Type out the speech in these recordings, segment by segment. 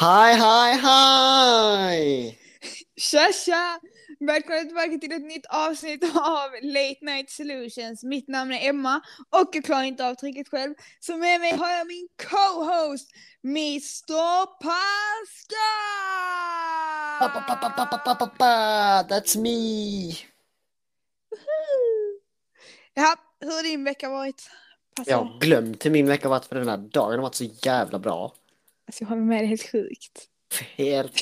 Hej, hej, hej! Tja tja! Välkomna tillbaka till ett nytt avsnitt av Late Night Solutions. Mitt namn är Emma och jag klarar inte av tricket själv. Så med mig har jag min co-host Mr Pa, pa, pa, pa, pa, pa, pa, pa, Pascal! pa. That's me! Ja, hur har din vecka varit? Pascal? Jag har glömt hur min vecka varit för den här dagen har varit så jävla bra. Alltså, jag håller med, det är helt sjukt. Helt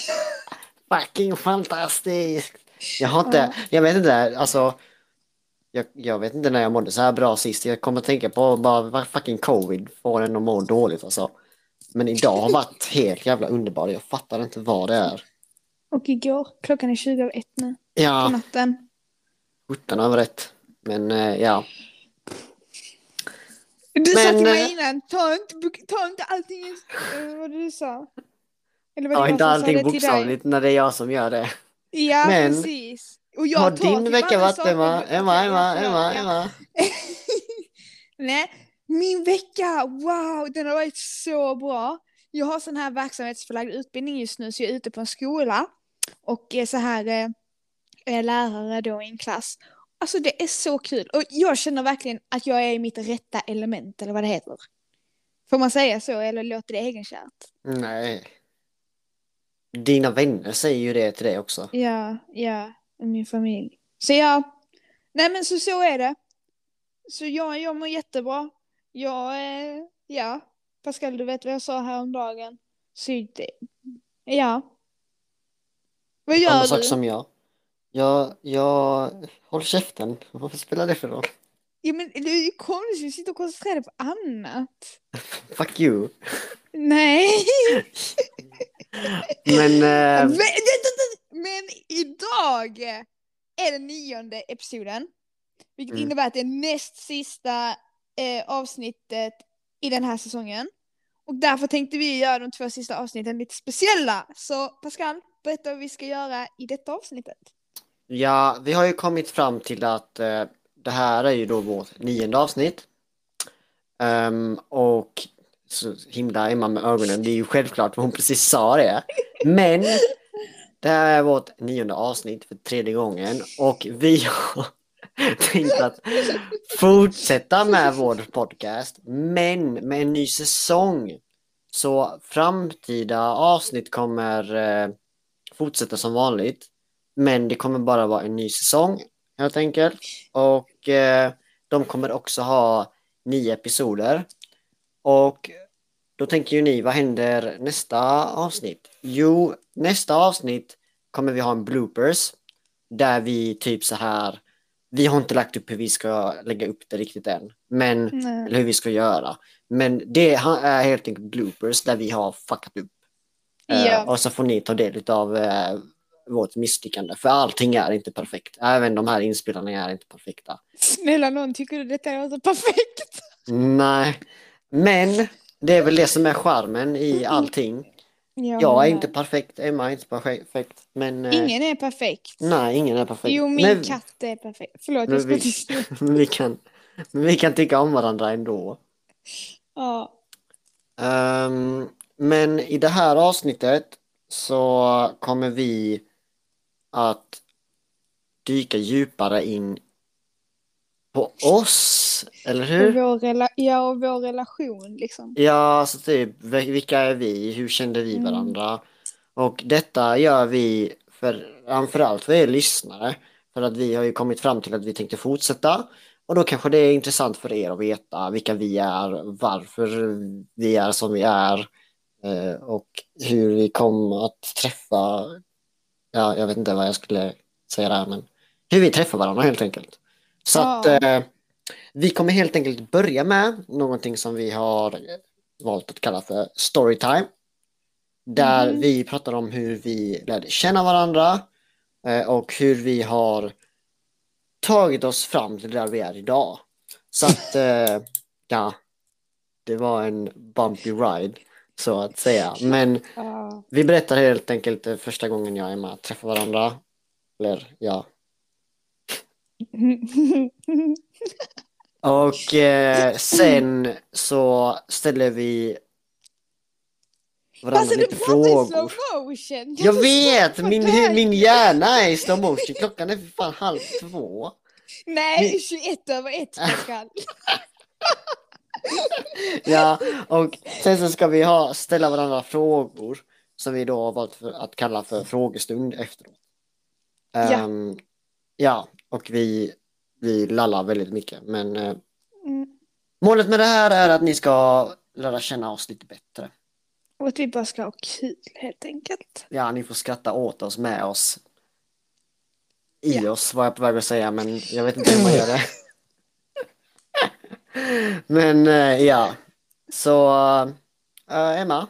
fucking fantastiskt! Jag har inte, jag vet inte, alltså jag, jag vet inte när jag mådde så här bra sist. Jag kommer att tänka på bara fucking covid får en att må dåligt alltså. Men idag har varit helt jävla underbar. Jag fattar inte vad det är. Och igår, klockan är 20 över ett nu på Ja, natten. 17 över ett. Men eh, ja. Du sa Men, till mig eh, innan, ta inte, ta inte allting eh, vad du sa. Eller var det Ja, inte sa allting bokstavligt när det är jag som gör det. Ja, Men, precis. Och jag Har din vecka varit Emma? Emma, Emma, Emma. Emma? Nej, min vecka, wow, den har varit så bra. Jag har sån här verksamhetsförlagd utbildning just nu så jag är ute på en skola och är så här eh, är lärare då i en klass. Alltså det är så kul och jag känner verkligen att jag är i mitt rätta element eller vad det heter. Får man säga så eller låter det egenkärt? Nej. Dina vänner säger ju det till dig också. Ja, ja, min familj. Så ja, nej men så så är det. Så jag, jag mår jättebra. Jag, eh, ja, Pascal du vet vad jag sa häromdagen. Så det, ja. Vad Samma gör sak du? som jag. Jag, jag, håll käften. Vad spelar det för roll? Ja men det är ju konstigt sitta och koncentrera dig på annat. Fuck you. Nej. Men, Men, eh, men idag är den nionde episoden. Vilket Mm. innebär att det är näst sista eh, avsnittet i den här säsongen. Och därför tänkte vi göra de två sista avsnitten lite speciella. Så Pascal, berätta vad vi ska göra i detta avsnittet ja, vi har ju kommit fram till att eh, det här är ju då vårt nionde avsnitt. Ehm, och så himla Emma med ögonen, det är ju självklart vad hon precis sa det. Men det här är vårt nionde avsnitt för tredje gången och vi har tänkt att fortsätta med vår podcast men med en ny säsong. Så framtida avsnitt kommer eh, fortsätta som vanligt men det kommer bara vara en ny säsong helt enkelt och eh, de kommer också ha nio episoder och då tänker ju ni, vad händer nästa avsnitt? Jo, nästa avsnitt kommer vi ha en bloopers där vi typ så här, vi har inte lagt upp hur vi ska lägga upp det riktigt än, men, Nej. eller hur vi ska göra. Men det är helt enkelt bloopers där vi har fuckat upp. Eh, Ja. och så får ni ta del av eh, vårt misslyckande, för allting är inte perfekt. Även de här inspelarna är inte perfekta. Snälla någon, tycker du detta låter perfekt? Nej, men det är väl det som är charmen i allting. Jag är inte perfekt, Emma är inte perfekt, men eh, Ingen är perfekt. nej, ingen är perfekt. Jo, min men, katt är perfekt. Förlåt, jag ska vi- inte... vi kan, vi kan tycka om varandra ändå. Ja. Ehm, men i det här avsnittet så kommer vi att dyka djupare in på oss, eller Och hur? vår, rela- ja, och vår relation liksom. Ja, alltså typ, vil- vilka är vi? Hur kände vi Mm. varandra? Och detta gör vi för, framförallt för er lyssnare. För att vi har ju kommit fram till att vi tänkte fortsätta. Och då kanske det är intressant för er att veta vilka vi är, varför vi är som vi är. eh, Och hur vi kom att träffa, ja, jag vet inte vad jag skulle säga där, men hur vi träffar varandra helt enkelt. Så att Ja. eh, vi kommer helt enkelt börja med någonting som vi har valt att kalla för storytime. Där Mhm. vi pratar om hur vi lärde känna varandra eh, och hur vi har tagit oss fram till där vi är idag. Så att, eh, ja, det var en bumpy ride så att säga. Men vi berättar helt enkelt första gången jag och Emma träffar varandra. Eller ja, Och eh, sen så ställer vi varandra Alltså lite frågor. Jag vet! Min, min hjärna är i slow motion. Klockan är för fan halv två. Nej, 21 över 1 klockan. Ja, och sen så ska vi ha, ställa varandra frågor som vi då har valt för, att kalla för frågestund efteråt. Ja. Ehm, ja, och vi, vi lallar väldigt mycket. Men eh, Mm. målet med det här är att ni ska lära känna oss lite bättre. Och att vi bara ska ha kul helt enkelt. Ja, ni får skratta åt oss, med oss. I Ja. oss var jag på väg att säga, men jag vet inte hur man gör det. men eh, ja, så eh, Emma,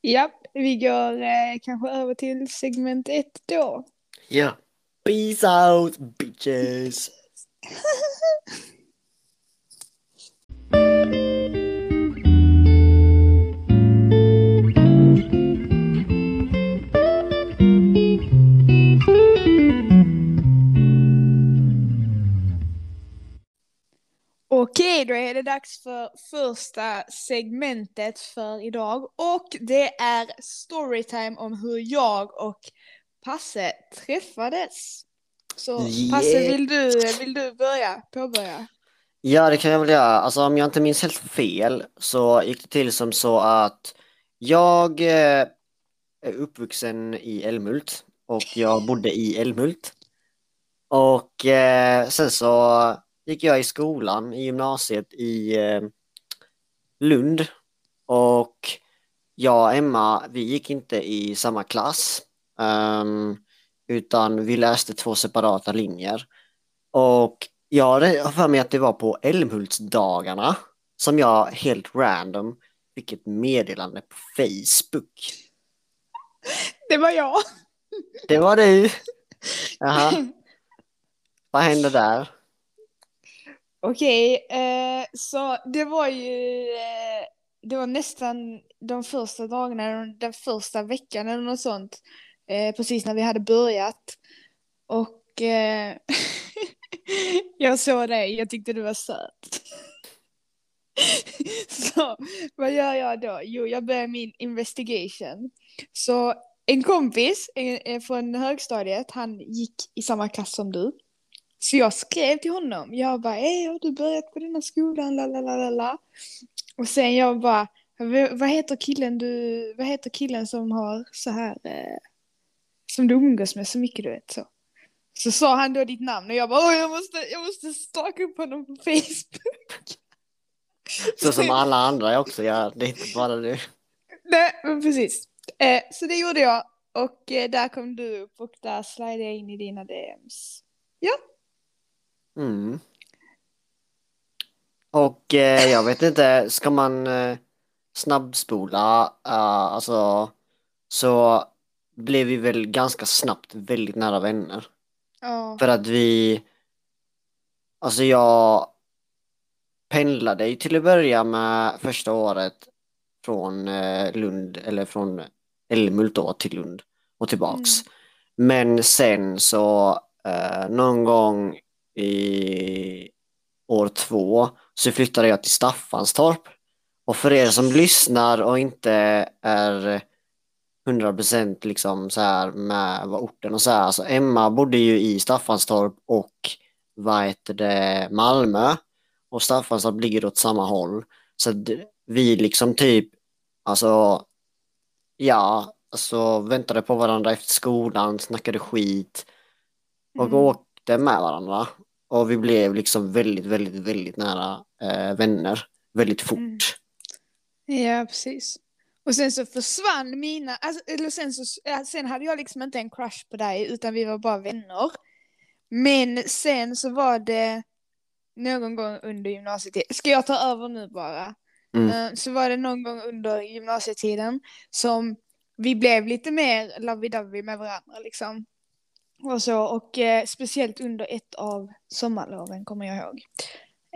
Ja, vi går eh, kanske över till segment 1 då. ja. Peace out bitches! Okej, då är det dags för första segmentet för idag och det är storytime om hur jag och Passe träffades. Så Passe, Yeah. vill du, vill du börja? Påbörja? Ja, det kan jag väl göra. Alltså om jag inte minns helt fel så gick det till som så att jag eh, är uppvuxen i Älmhult och jag bodde i Älmhult. Och eh, sen så gick jag i skolan i gymnasiet i eh, Lund. Och jag och Emma, vi gick inte i samma klass. ehm, utan vi läste två separata linjer. Och jag har för mig att det var på Älmhultsdagarna som jag helt random fick ett meddelande på Facebook. Det var jag. Det var du! Jaha, vad hände där? Okej, eh, så det var ju eh, det var nästan de första dagarna, den första veckan eller något sånt. Eh, precis när vi hade börjat. Och eh, jag såg dig, jag tyckte du var söt. så vad gör jag då? Jo, jag börjar min investigation. Så en kompis eh, från högstadiet, han gick i samma klass som du. Så jag skrev till honom. Jag bara, ey, har du börjat på denna skolan? La, la, la, la, la. Och sen jag bara, "V- vad heter killen du, vad heter killen som har så här, eh, som du umgås med så mycket du vet så. Så sa han då ditt namn och jag bara, åh jag måste, jag måste staka upp honom på Facebook. Så som alla andra också gör, det är inte bara du. Nej, men precis. Eh, så det gjorde jag. Och eh, där kom du upp och där slide jag in i dina DMs. Mm. Och eh, jag vet inte, ska man eh, snabbspola, eh, alltså, så blev vi väl ganska snabbt väldigt nära vänner. Ja. För att vi, alltså jag pendlade ju till att börja med första året från eh, Lund, eller från Älmhult då till Lund och tillbaks. Men sen så eh, någon gång i år två så flyttade jag till Staffanstorp. Och för er som lyssnar och inte är 100% liksom så här med vad orten och så här. Så Emma bodde ju i Staffanstorp och vad heter det, Malmö. Och Staffanstorp ligger åt samma håll. Så vi liksom typ, alltså, ja, alltså väntade på varandra efter skolan, snackade skit och Mm. åkte med varandra. Och vi blev liksom väldigt, väldigt, väldigt nära eh, vänner. Väldigt fort. Mm. Ja, precis. Och sen så försvann mina, alltså, eller sen så, sen hade jag liksom inte en crush på dig utan vi var bara vänner. Men sen så var det någon gång under gymnasietiden, ska jag ta över nu bara? Mm. Eh, Så var det någon gång under gymnasietiden som vi blev lite mer lovey-dovey med varandra liksom. Och så, och eh, speciellt under ett av sommarloven kommer jag ihåg.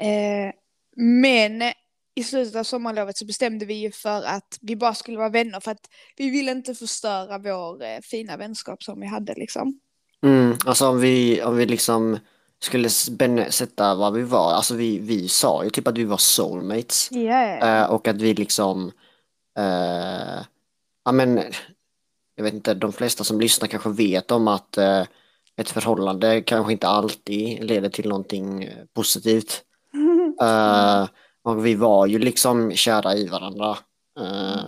Eh, men i slutet av sommarlovet så bestämde vi ju för att vi bara skulle vara vänner för att vi ville inte förstöra vår eh, fina vänskap som vi hade liksom. Mm, alltså om vi, om vi liksom skulle sätta vad vi var, alltså vi, vi sa ju typ att vi var soulmates eh, och att vi liksom eh, ja men, jag vet inte, de flesta som lyssnar kanske vet om att eh, ett förhållande kanske inte alltid leder till någonting eh, positivt. Eh, och vi var ju liksom kära i varandra. Eh,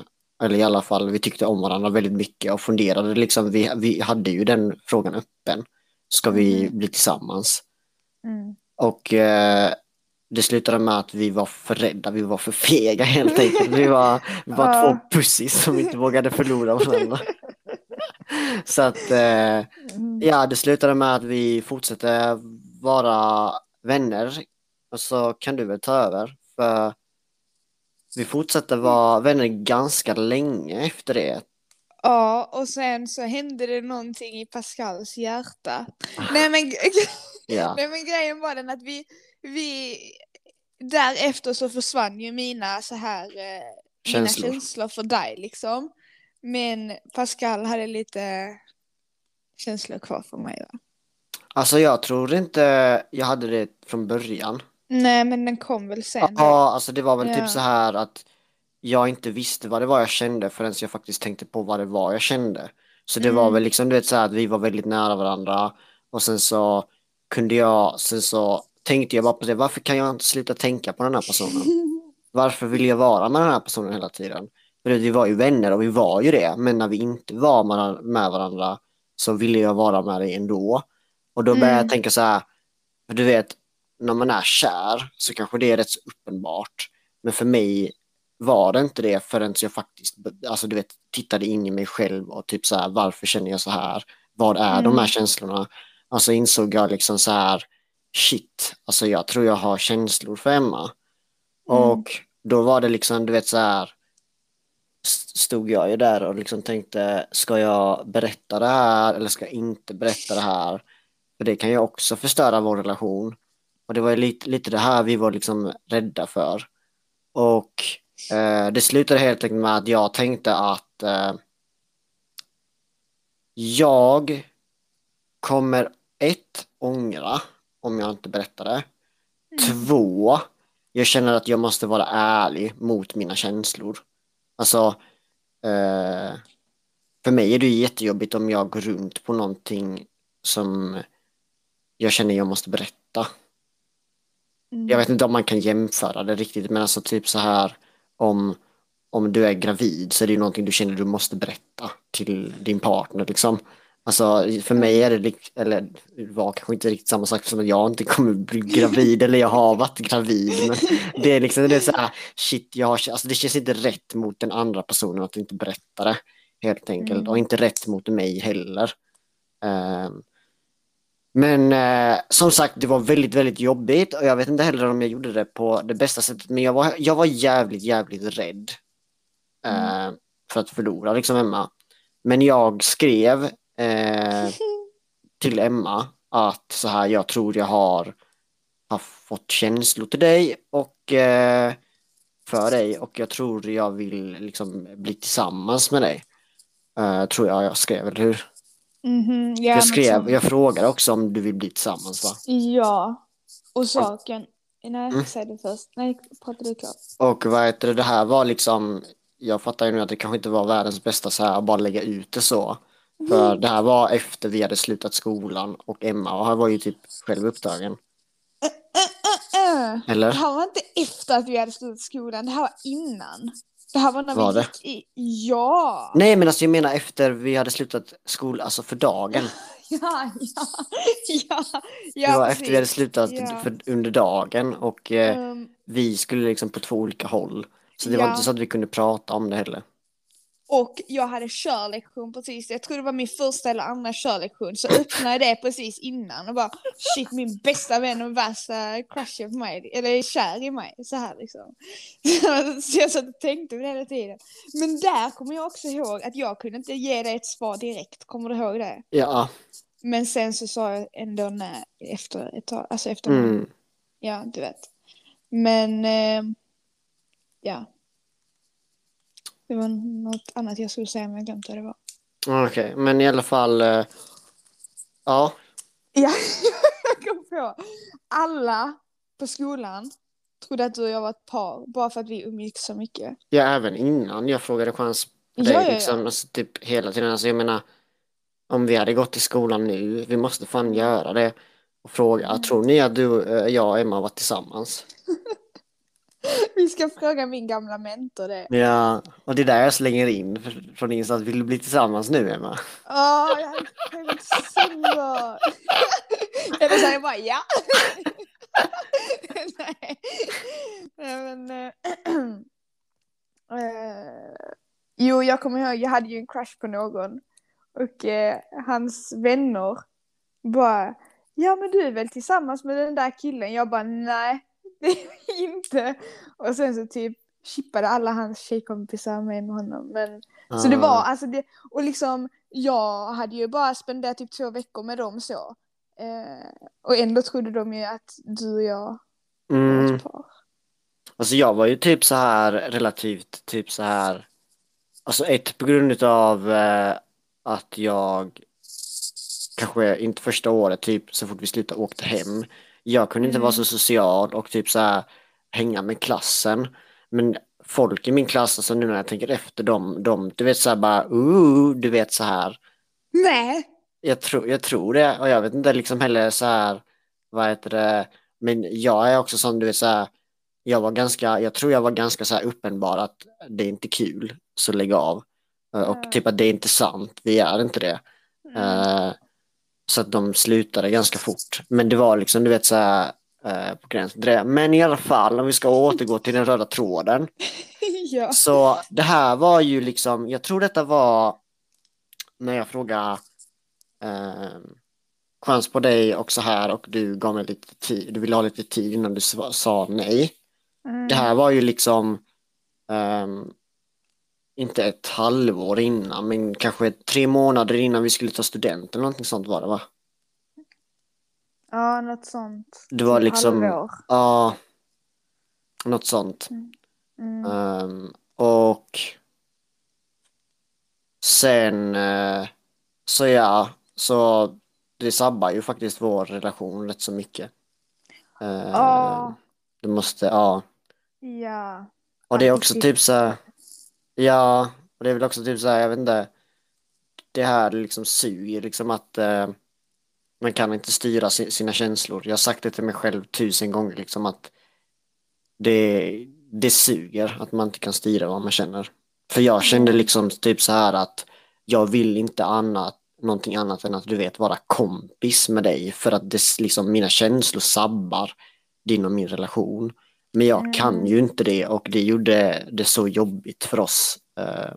eller i alla fall, vi tyckte om varandra väldigt mycket och funderade liksom, vi, vi hade ju den frågan öppen. Ska vi Mm. bli tillsammans? Mm. Och eh, det slutade med att vi var för rädda, vi var för fega helt enkelt. Vi var, vi var två pussys som inte vågade förlora varandra. Så att eh, Mm. ja, det slutade med att vi fortsatte vara vänner. Och så kan du väl ta över. För vi fortsatte vara vänner ganska länge efter det. Ja, och sen så hände det någonting i Pascals hjärta. Nej men, Ja, nej, men grejen var den att vi, vi därefter så försvann ju mina så här eh, Känslor. mina känslor för dig liksom. Men Pascal hade lite känslor kvar för mig va? alltså jag tror inte jag hade det från början. Nej men den kom väl sen. Ja, alltså det var väl Ja. typ så här att jag inte visste vad det var jag kände förrän jag faktiskt tänkte på vad det var jag kände. Så det var Mm. väl liksom du vet så här att vi var väldigt nära varandra och sen så kunde jag, sen så tänkte jag bara på det, varför kan jag inte sluta tänka på den här personen? Varför vill jag vara med den här personen hela tiden? För vi var ju vänner och vi var ju det, men när vi inte var med- varandra så ville jag vara med dig ändå. Och då började jag Mm. tänka så här, för du vet, när man är kär så kanske det är rätt så uppenbart. Men för mig var det inte det förrän jag faktiskt, alltså du vet, tittade in i mig själv och typ så här, varför känner jag så här? Vad är de här Mm. känslorna? Alltså insåg jag liksom så här, shit, alltså jag tror jag har känslor för Emma. Mm. Och då var det liksom, du vet så här, stod jag ju där och liksom tänkte, ska jag berätta det här eller ska jag inte berätta det här? För det kan ju också förstöra vår relation. Och det var ju lite, lite det här vi var liksom rädda för. Och eh, det slutade helt enkelt med att jag tänkte att eh, jag kommer ett, ångra om jag inte berättar det. Mm. Två, jag känner att jag måste vara ärlig mot mina känslor. Alltså, eh, för mig är det jättejobbigt om jag går runt på någonting som jag känner jag måste berätta. Mm. Jag vet inte om man kan jämföra det riktigt, men alltså typ så här om, om du är gravid så är det ju någonting du känner du måste berätta till din partner liksom. Alltså för mig är det, eller det var kanske inte riktigt samma sak som att jag inte kommer bli gravid eller jag har varit gravid. Men det är liksom det är så här, shit, jag har, alltså det känns inte rätt mot den andra personen att inte berätta det. Helt enkelt. Mm. Och inte rätt mot mig heller. Ehm, men eh, som sagt, det var väldigt, väldigt jobbigt och jag vet inte heller om jag gjorde det på det bästa sättet. Men jag var, jag var jävligt, jävligt rädd eh, för att förlora liksom Emma. Men jag skrev eh, till Emma att så här, jag tror jag har, har fått känslor till dig och eh, för dig och jag tror jag vill liksom bli tillsammans med dig. Eh, tror jag jag skrev, eller hur? Mhm, ja, jag skrev, så- jag frågade också om du vill bli tillsammans va? Ja, och saken... Nej, Mm. säg det först. Nej, prata du klart. Och vad heter det, det här var liksom, jag fattar ju nu att det kanske inte var världens bästa så här att bara lägga ut det så. För det här var efter vi hade slutat skolan och Emma var ju typ själv upptagen. Äh, äh. Eller? Det här var inte efter att vi hade slutat skolan, det här var innan. Det här var när Var vi det? gick i... Ja! Nej men alltså jag menar efter vi hade slutat skolan, alltså för dagen. Ja, ja, ja, Det ja var efter vi hade slutat Ja. för, under dagen och eh, Ehm, vi skulle liksom på två olika håll. Så det var Ja. inte så att vi kunde prata om det heller. Och jag hade körlektion precis, jag tror det var min första eller andra körlektion, så öppnade jag det precis innan och bara shit min bästa vän och värsta crushen på mig, eller är kär i mig, så här liksom. Så jag satt och tänkte på det hela tiden. Men där kommer jag också ihåg att jag kunde inte ge dig ett svar direkt, kommer du ihåg det? Ja, Men sen så sa jag ändå nej efter ett tag, alltså efter mm. Ja, du vet. Men, eh, ja. Det var något annat jag skulle säga men jag glömde vad det var. okej. Men i alla fall, eh, ja, Ja, jag kom på. Alla på skolan trodde att du och jag var ett par, bara för att vi umgicks så mycket. Ja, även innan jag frågade chans på dig Ja, ja, ja. liksom, alltså, typ hela tiden. Alltså, jag menar, om vi hade gått till skolan nu, vi måste fan göra det. Och fråga, Mm. tror ni att du, eh, jag och Emma har varit tillsammans? Vi ska fråga min gamla mentor det. Ja, och det är där jag slänger in från ingenstans. Vill du bli tillsammans nu, Emma? Åh, jag hade blivit så bra. Eller så jag bara ja. Nej. Nej men. eh, eh, jo, jag kommer ihåg, jag hade ju en crush på någon. Och eh, hans vänner bara. Ja men du är väl tillsammans med den där killen? Jag bara nej, inte. Och sen så typ chippade alla hans tjejkompisar med honom. Men så det var Ah. alltså det, och liksom jag hade ju bara spenderat typ två veckor med dem så. Eh, och ändå trodde de ju att du och jag var Mm. ett par. Alltså jag var ju typ så här relativt typ så här. Alltså ett på grund av eh, att jag kanske inte första året typ så fort vi slutade åkte hem. Jag kunde inte Mm. vara så social och typ så här hänga med klassen. Men folk i min klass, alltså nu när jag tänker efter dem, de du vet så här bara uh, du vet så här. Nej! Jag tror, jag tror det och jag vet inte liksom heller så här, vad heter det, men jag är också sån, du vet så här, jag var ganska, jag tror jag var ganska så här uppenbar att det är inte kul, så lägg av. Och Ja. typ att det är inte sant, vi är inte det. Mm. Eh, så att de slutade ganska fort. Men det var liksom, du vet så här, eh, på gränsen. Men i alla fall, om vi ska återgå till den röda tråden. ja. Så det här var ju liksom, jag tror detta var när jag frågade eh, chans på dig och så här och du gav mig lite tid, du ville ha lite tid innan du sa, nej. Mm. Det här var ju liksom ehm, inte ett halvår innan men kanske tre månader innan vi skulle ta studenten eller någonting sånt var det va? Ja, något sånt. Det var liksom, halvår. ja, något sånt. Mm. Ehm, och sen eh, så ja, så det sabbar ju faktiskt vår relation rätt så mycket. Ehm, Ja. Det måste, ja. Ja. Och det är också typ så här, ja, och det är väl också typ så här, jag vet inte, det här liksom suger liksom att eh, man kan inte styra si- sina känslor. Jag har sagt det till mig själv tusen gånger liksom att det, det suger att man inte kan styra vad man känner. För jag kände liksom typ så här att jag vill inte annat, någonting annat än att du vet vara kompis med dig för att det liksom mina känslor sabbar din och min relation. Men jag Mm. kan ju inte det och det gjorde det så jobbigt för oss eh,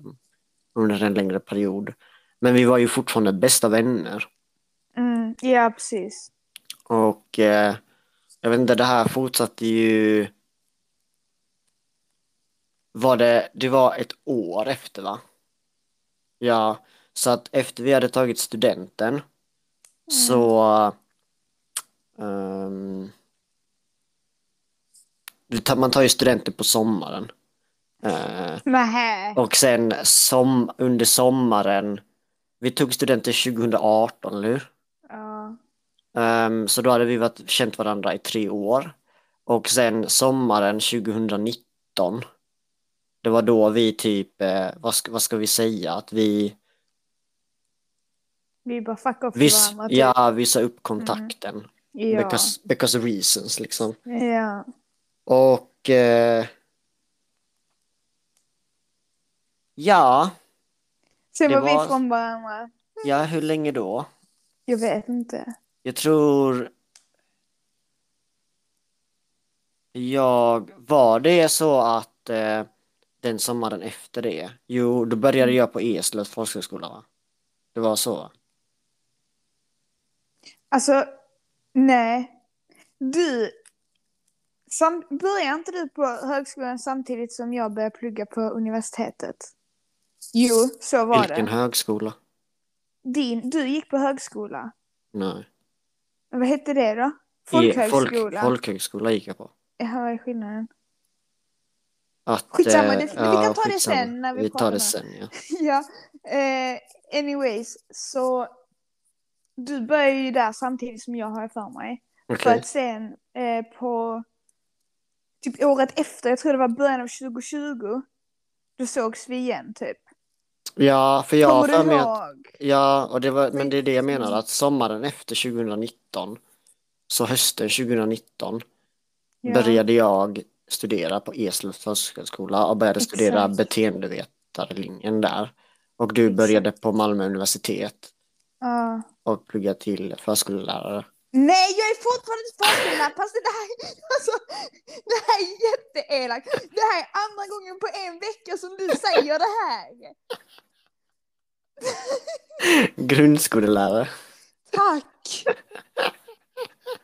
under en längre period. Men vi var ju fortfarande bästa vänner. Mm. Ja, precis. Och eh, jag vet inte, det här fortsatte ju... Var det, det var ett år efter va? Ja, så att efter vi hade tagit studenten så... ehm, du tar- man tar ju studenten på sommaren. Eh, Nähä. och sen som, under sommaren, vi tog studenten 2018, eller hur? Ja. Ehm, så då hade vi varit, känt varandra i tre år. Och sen sommaren 2019, det var då vi typ, eh, vad, ska, vad ska vi säga, att vi, Vi bara fuck off vi, varandra. typ. ja, vi sa upp kontakten. Ja. Because, because reasons liksom. ja. Och eh, ja, Sen Det var vi ifrån varandra. ja, hur länge då? Jag vet inte. Jag tror jag, var det så att eh, den sommaren efter det, jo då började jag på Eslövs folkhögskola va? Det var så? Alltså, nej. Du, sam, började inte du på högskolan samtidigt som jag började plugga på universitetet? Jo, så var Vilken det. högskola? Din, du gick på högskola. Nej. Vad hette det då? Folkhögskola. Folk, folkhögskola gick jag på. Jaha, vad är skillnaden? Att, Skitsamma, eh, det- vi kan ta det skitsamma. sen när vi Vi tar det pratar. sen ja. ja, eh, anyways, så du började ju där samtidigt som jag har för mig. För Okej. att sen eh, på typ året efter, jag tror det var början av 2020. Då sågs vi igen typ. Ja, för jag har för mig att, ja, och det var, men det är det jag menar, att sommaren efter 2019, så hösten 2019, Ja. började jag studera på Eslövs folkhögskola och började studera Exakt. beteendevetarlinjen där. Och du började på Malmö universitet Ja. och pluggade till förskollärare. Nej, jag är fortfarande inte förskollärare. Fast det här, alltså, det här är jätteelakt. Det här är andra gången på en vecka som du säger det här. Grundskolelärare. Tack!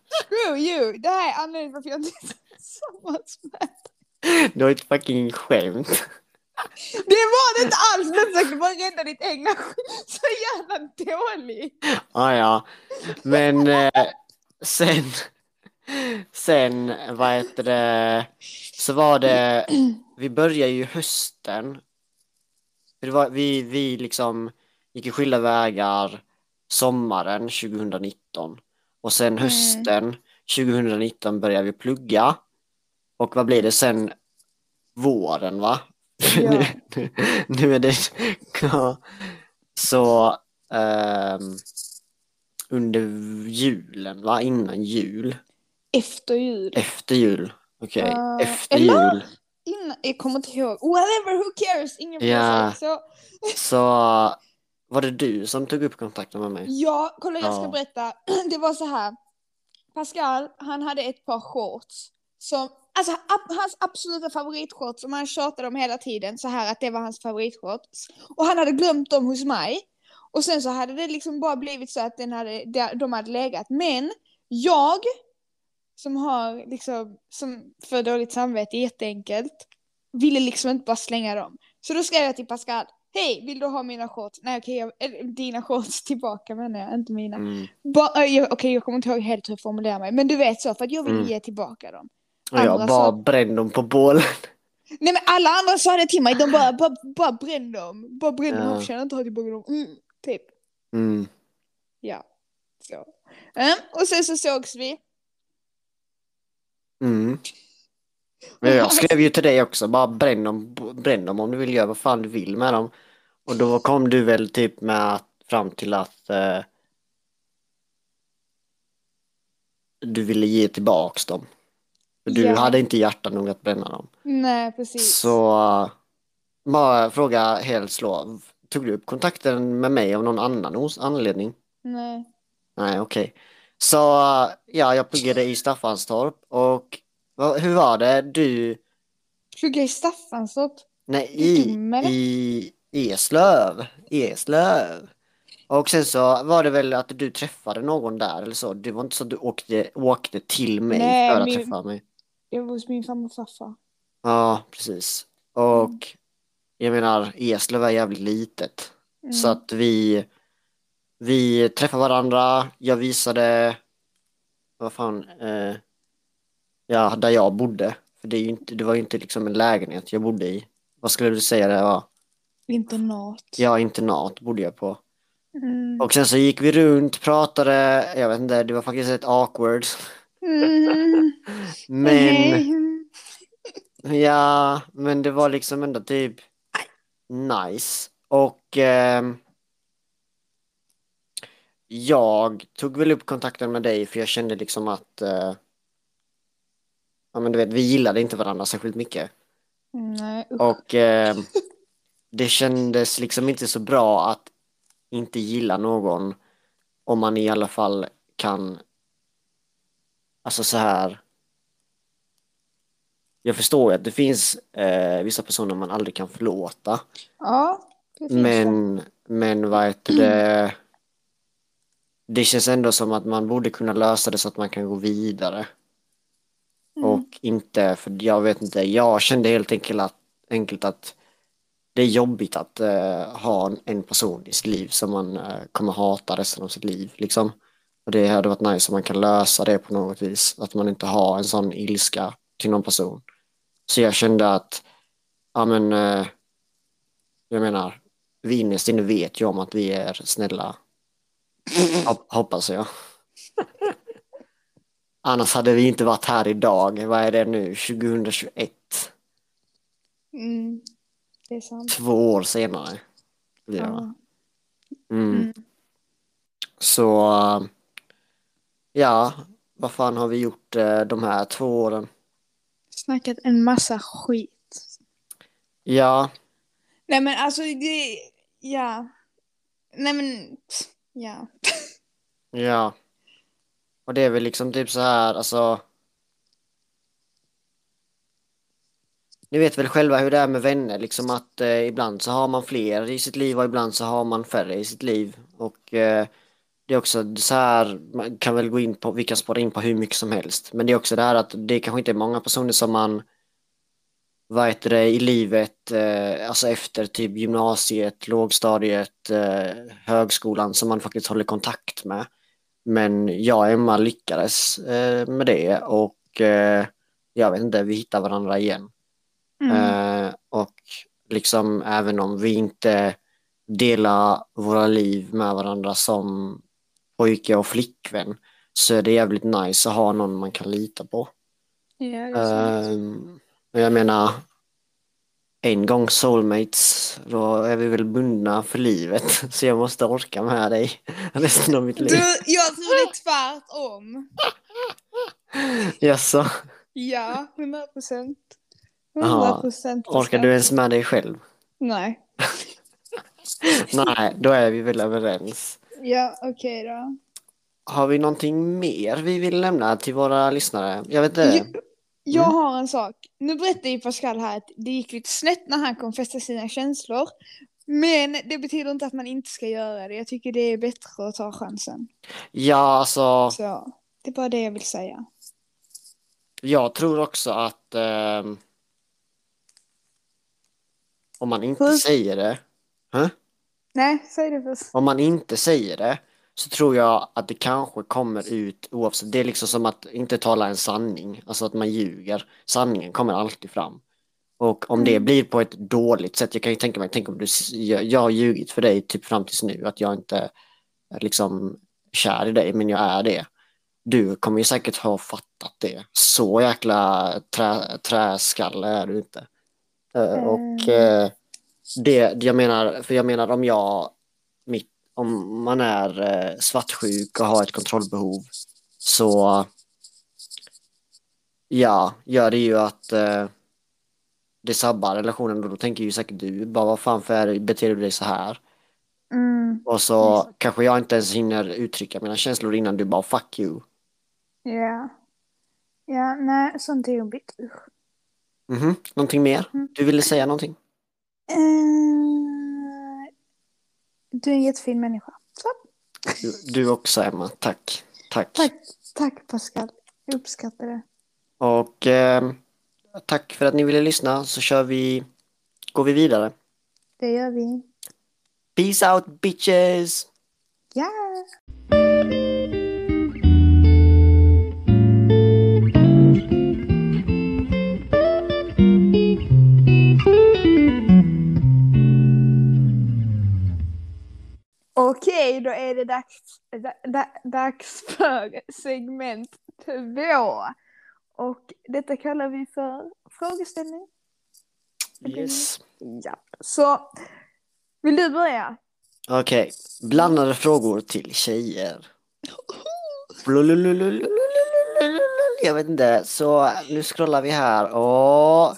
Screw you! Det här är anledningen varför jag inte är tillsammans med Det var ett fucking skämt. Det var det inte alls! Du försökte bara rädda ditt egna skit. Så jävla dålig! Ah, ja, men eh, sen, sen, vad heter det, så var det, vi började ju hösten. Var, vi, vi liksom gick i skilda vägar sommaren 2019 och sen hösten 2019 började vi plugga. Och vad blir det sen? Våren va? Ja. nu, nu, är det. Så ehm, under julen va? Innan jul? Efter jul. Efter jul? Okej, Eh, efter eller? jul. Innan, jag kommer inte ihåg. Whatever, who cares? Ingen Ja. Så, Så var det du som tog upp kontakten med mig? ja, kolla jag ska Ja. berätta. Det var så här. Pascal, han hade ett par shorts. Som, alltså hans absoluta favoritshorts som han tjatade om hela tiden. Så här att det var hans favoritshorts. Och han hade glömt dem hos mig. Och sen så hade det liksom bara blivit så att den hade, de- de hade legat. Men jag, som har liksom, som för dåligt samvete jätteenkelt, ville liksom inte bara slänga dem. Så då skrev jag till Pascal, hej, vill du ha mina shorts? Nej okej, jag- eller, dina shorts tillbaka menar jag, inte mina. Mm. Jag- Okej, jag kommer inte ihåg helt hur jag formulerar mig, men du vet så, för att jag vill Mm. ge tillbaka dem. Och jag bara brände dem på bålen. Nej men alla andra sa det till mig, de bara, bara, bara bränn dem, bara bränn dem, Ja. förtjänar inte ha tillbaka dem. Mm, typ, Mm. ja. Så. Mm, och sen så sågs vi. Mm. Men jag skrev ju till dig också, bara bränn dem, bränn dem om du vill göra vad fan du vill med dem. Och då kom du väl typ med att, fram till att eh, du ville ge tillbaks dem. Du Ja. hade inte hjärta nog att bränna dem. Nej, precis. Så bara fråga helt slå. Tog du upp kontakten med mig av någon annan anledning? Nej. Nej, okej. Så eh, ja, jag pluggade i Staffanstorp och hur var det? Du Plugga i Staffanstorp. Nej, i, i Eslöv. Eslöv. Och sen så var det väl att du träffade någon där eller så. Det var inte så att du åkte, åkte till mig Nej, för att min- träffa mig. Jag var hos min farmor och farfar. Ja, precis. Och jag menar, Eslöv är jävligt litet. Mm. Så att vi, vi träffade varandra. Jag visade, vad fan, eh, ja, där jag bodde. För det, är inte, det var ju inte liksom en lägenhet jag bodde i. Vad skulle du säga det var? Internat. Ja, internat bodde jag på. Mm. Och sen så gick vi runt, pratade, jag vet inte, det var faktiskt ett awkward. Mm. Men, ja, men det var liksom ändå typ nice. Och ehm, jag tog väl upp kontakten med dig för jag kände liksom att, eh, ja men du vet, vi gillade inte varandra särskilt mycket. Nej, usch. Och ehm, det kändes liksom inte så bra att inte gilla någon om man i alla fall kan, alltså så här. Jag förstår ju att det finns eh, vissa personer man aldrig kan förlåta. Ja, det finns det. Men, men vad heter det? Det känns ändå som att man borde kunna lösa det så att man kan gå vidare. Mm. Och inte, för jag vet inte, jag kände helt enkelt att, enkelt att det är jobbigt att eh, ha en, en person i sitt liv som man eh, kommer hata resten av sitt liv. Liksom. Och det hade varit nice om man kan lösa det på något vis. Att man inte har en sån ilska till någon person. Så jag kände att, ja men, eh, jag menar, vi innerst inne vet ju om att vi är snälla. Hop- hoppas jag. Annars hade vi inte varit här idag. Vad är det nu? 2021. Mm. Det är sant. Två år senare. Ja. Mm. Mm. Så äh, ja, vad fan har vi gjort äh, de här två åren? Snackat en massa skit. Ja, Nej men alltså det, ja. Nej men, ja. ja. Och det är väl liksom typ så här, alltså. Ni vet väl själva hur det är med vänner, liksom att eh, ibland så har man fler i sitt liv och ibland så har man färre i sitt liv. Och eh, det är också så här, man kan väl gå in på, vi kan spara in på hur mycket som helst. Men det är också det här att det kanske inte är många personer som man, vad heter det, i livet, eh, alltså efter typ gymnasiet, lågstadiet, eh, högskolan som man faktiskt håller kontakt med. Men jag och Emma lyckades eh, med det och eh, jag vet inte, vi hittar varandra igen. Mm. Eh, och liksom även om vi inte delar våra liv med varandra som pojke och flickvän så är det jävligt nice att ha någon man kan lita på. Ja. Ehm, och jag menar, en gång soulmates, då är vi väl bundna för livet. Så jag måste orka med dig resten av mitt liv. Du, jag tror det är tvärtom. Jaså, Ja, 100 procent. Jaha. 100 procent. orkar du ens med dig själv? Nej. Nej, då är vi väl överens. Ja, okej då. Har vi någonting mer vi vill lämna till våra lyssnare? Jag vet inte. Jag, jag har en sak. Nu berättade ju Pascal här att det gick lite snett när han konfessade sina känslor. Men det betyder inte att man inte ska göra det. Jag tycker det är bättre att ta chansen. Ja, alltså, Så det är bara det jag vill säga. jag tror också att ehm, om man inte Först- säger det Nej, säg det först. Om man inte säger det så tror jag att det kanske kommer ut oavsett. Det är liksom som att inte tala en sanning, alltså att man ljuger. Sanningen kommer alltid fram. Och om det Mm. blir på ett dåligt sätt, jag kan ju tänka mig, tänk om du, jag, jag har ljugit för dig typ fram tills nu, att jag inte är liksom kär i dig, men jag är det. Du kommer ju säkert ha fattat det. Så jäkla trä, träskalle är du inte. Eh, Och eh, det, jag menar, för jag menar om jag, mitt, om man är eh, svartsjuk och har ett kontrollbehov så ja, gör det ju att eh, det sabbar relationen och då tänker ju säkert du bara vad fan för beter du dig så här? Mm, Och så kanske jag inte ens hinner uttrycka mina känslor innan du bara fuck you. ja. Ja, nej, sånt är jobbigt. Usch. Mhm, Någonting mer? Mm. Du ville säga någonting? Eh, du är en jättefin människa. Så. Du, du också Emma, tack. Tack. Tack, tack Pascal. Jag uppskattar det. Och eh, tack för att ni ville lyssna så kör vi, går vi vidare. Det gör vi. Peace out bitches! Ja! Okej, då är det dags, dags för segment två. Och detta kallar vi för frågeställning. Yes. Ja. Så, vill du börja? Okej, okay. blandade frågor till tjejer. Jag vet inte, så nu scrollar vi här och...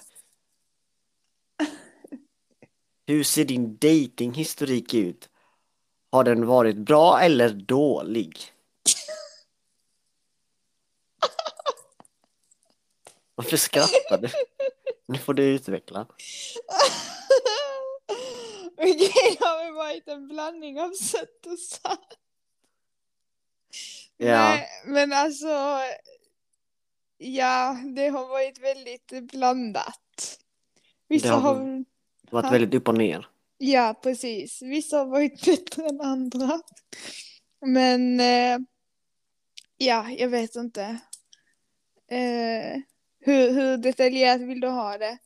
Hur ser din datinghistorik ut? Har den varit bra eller dålig? Varför skrattar du? Nu får du utveckla. Okej, det har väl varit en blandning av sött och salt. Ja. Nej, men alltså, ja, det har varit väldigt blandat. Vissa Det har har, varit- väldigt upp och ner. Ja precis, vissa har varit bättre än andra. Men, eh, ja, jag vet inte. Eh, hur, hur detaljerat vill du ha det?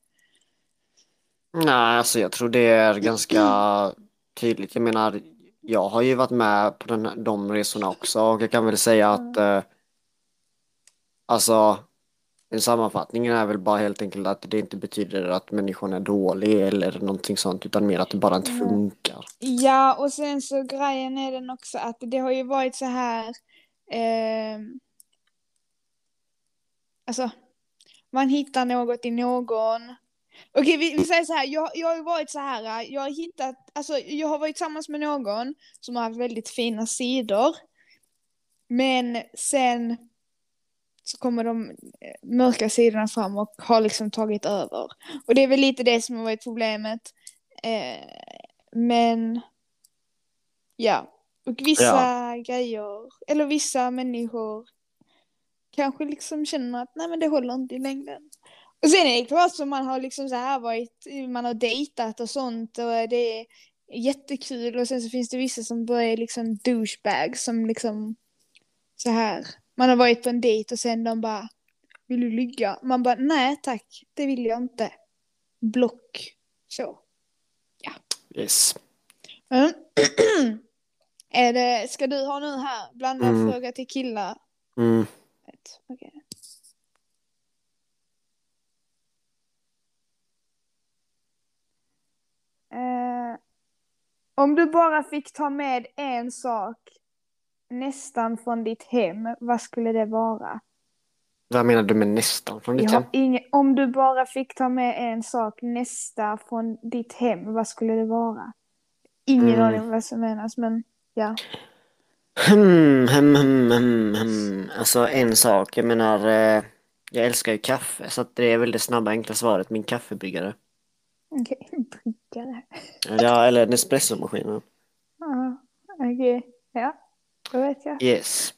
Nej, alltså jag tror det är ganska tydligt. Jag menar, jag har ju varit med på den, de resorna också och jag kan väl säga att eh, alltså en sammanfattning är väl bara helt enkelt att det inte betyder att människan är dålig eller någonting sånt utan mer att det bara inte Mm. funkar. Ja, och sen så grejen är den också att det har ju varit så här. Eh, alltså, man hittar något i någon. Okej, vi, vi säger så här. Jag, jag har ju varit så här. Jag har hittat, alltså jag har varit tillsammans med någon som har haft väldigt fina sidor. Men sen så kommer de eh, mörka sidorna fram och har liksom tagit över. Och det är väl lite det som har varit problemet. Eh, men ja, och vissa grejer, eller vissa människor kanske liksom känner att nej men det håller inte i längden. Och sen är det klart som man har liksom så här varit, man har dejtat och sånt och det är jättekul och sen så finns det vissa som börjar liksom douchebags som liksom så här. Man har varit på en dejt och sen de bara vill du ligga? Man bara nej tack, det vill jag inte. Block. Så. Yes. Mm. är det, ska du ha nu här, blanda Mm. fråga till killar? Mm. Okej. Eh, om du bara fick ta med en sak nästan från ditt hem, vad skulle det vara? Vad menar du med nästan från ditt hem? ingen, om du bara fick ta med en sak nästa från ditt hem, vad skulle det vara? Ingen Mm. aning vad som menas, men ja. Hmm, hmm, hmm, hmm, hmm. Alltså en sak, jag menar, eh, jag älskar ju kaffe så det är väl det snabba enkla svaret, min kaffebryggare. Okej, bryggare. Ja, eller Nespresso-maskinen. Ja, okej. Ja, vet jag. Yes.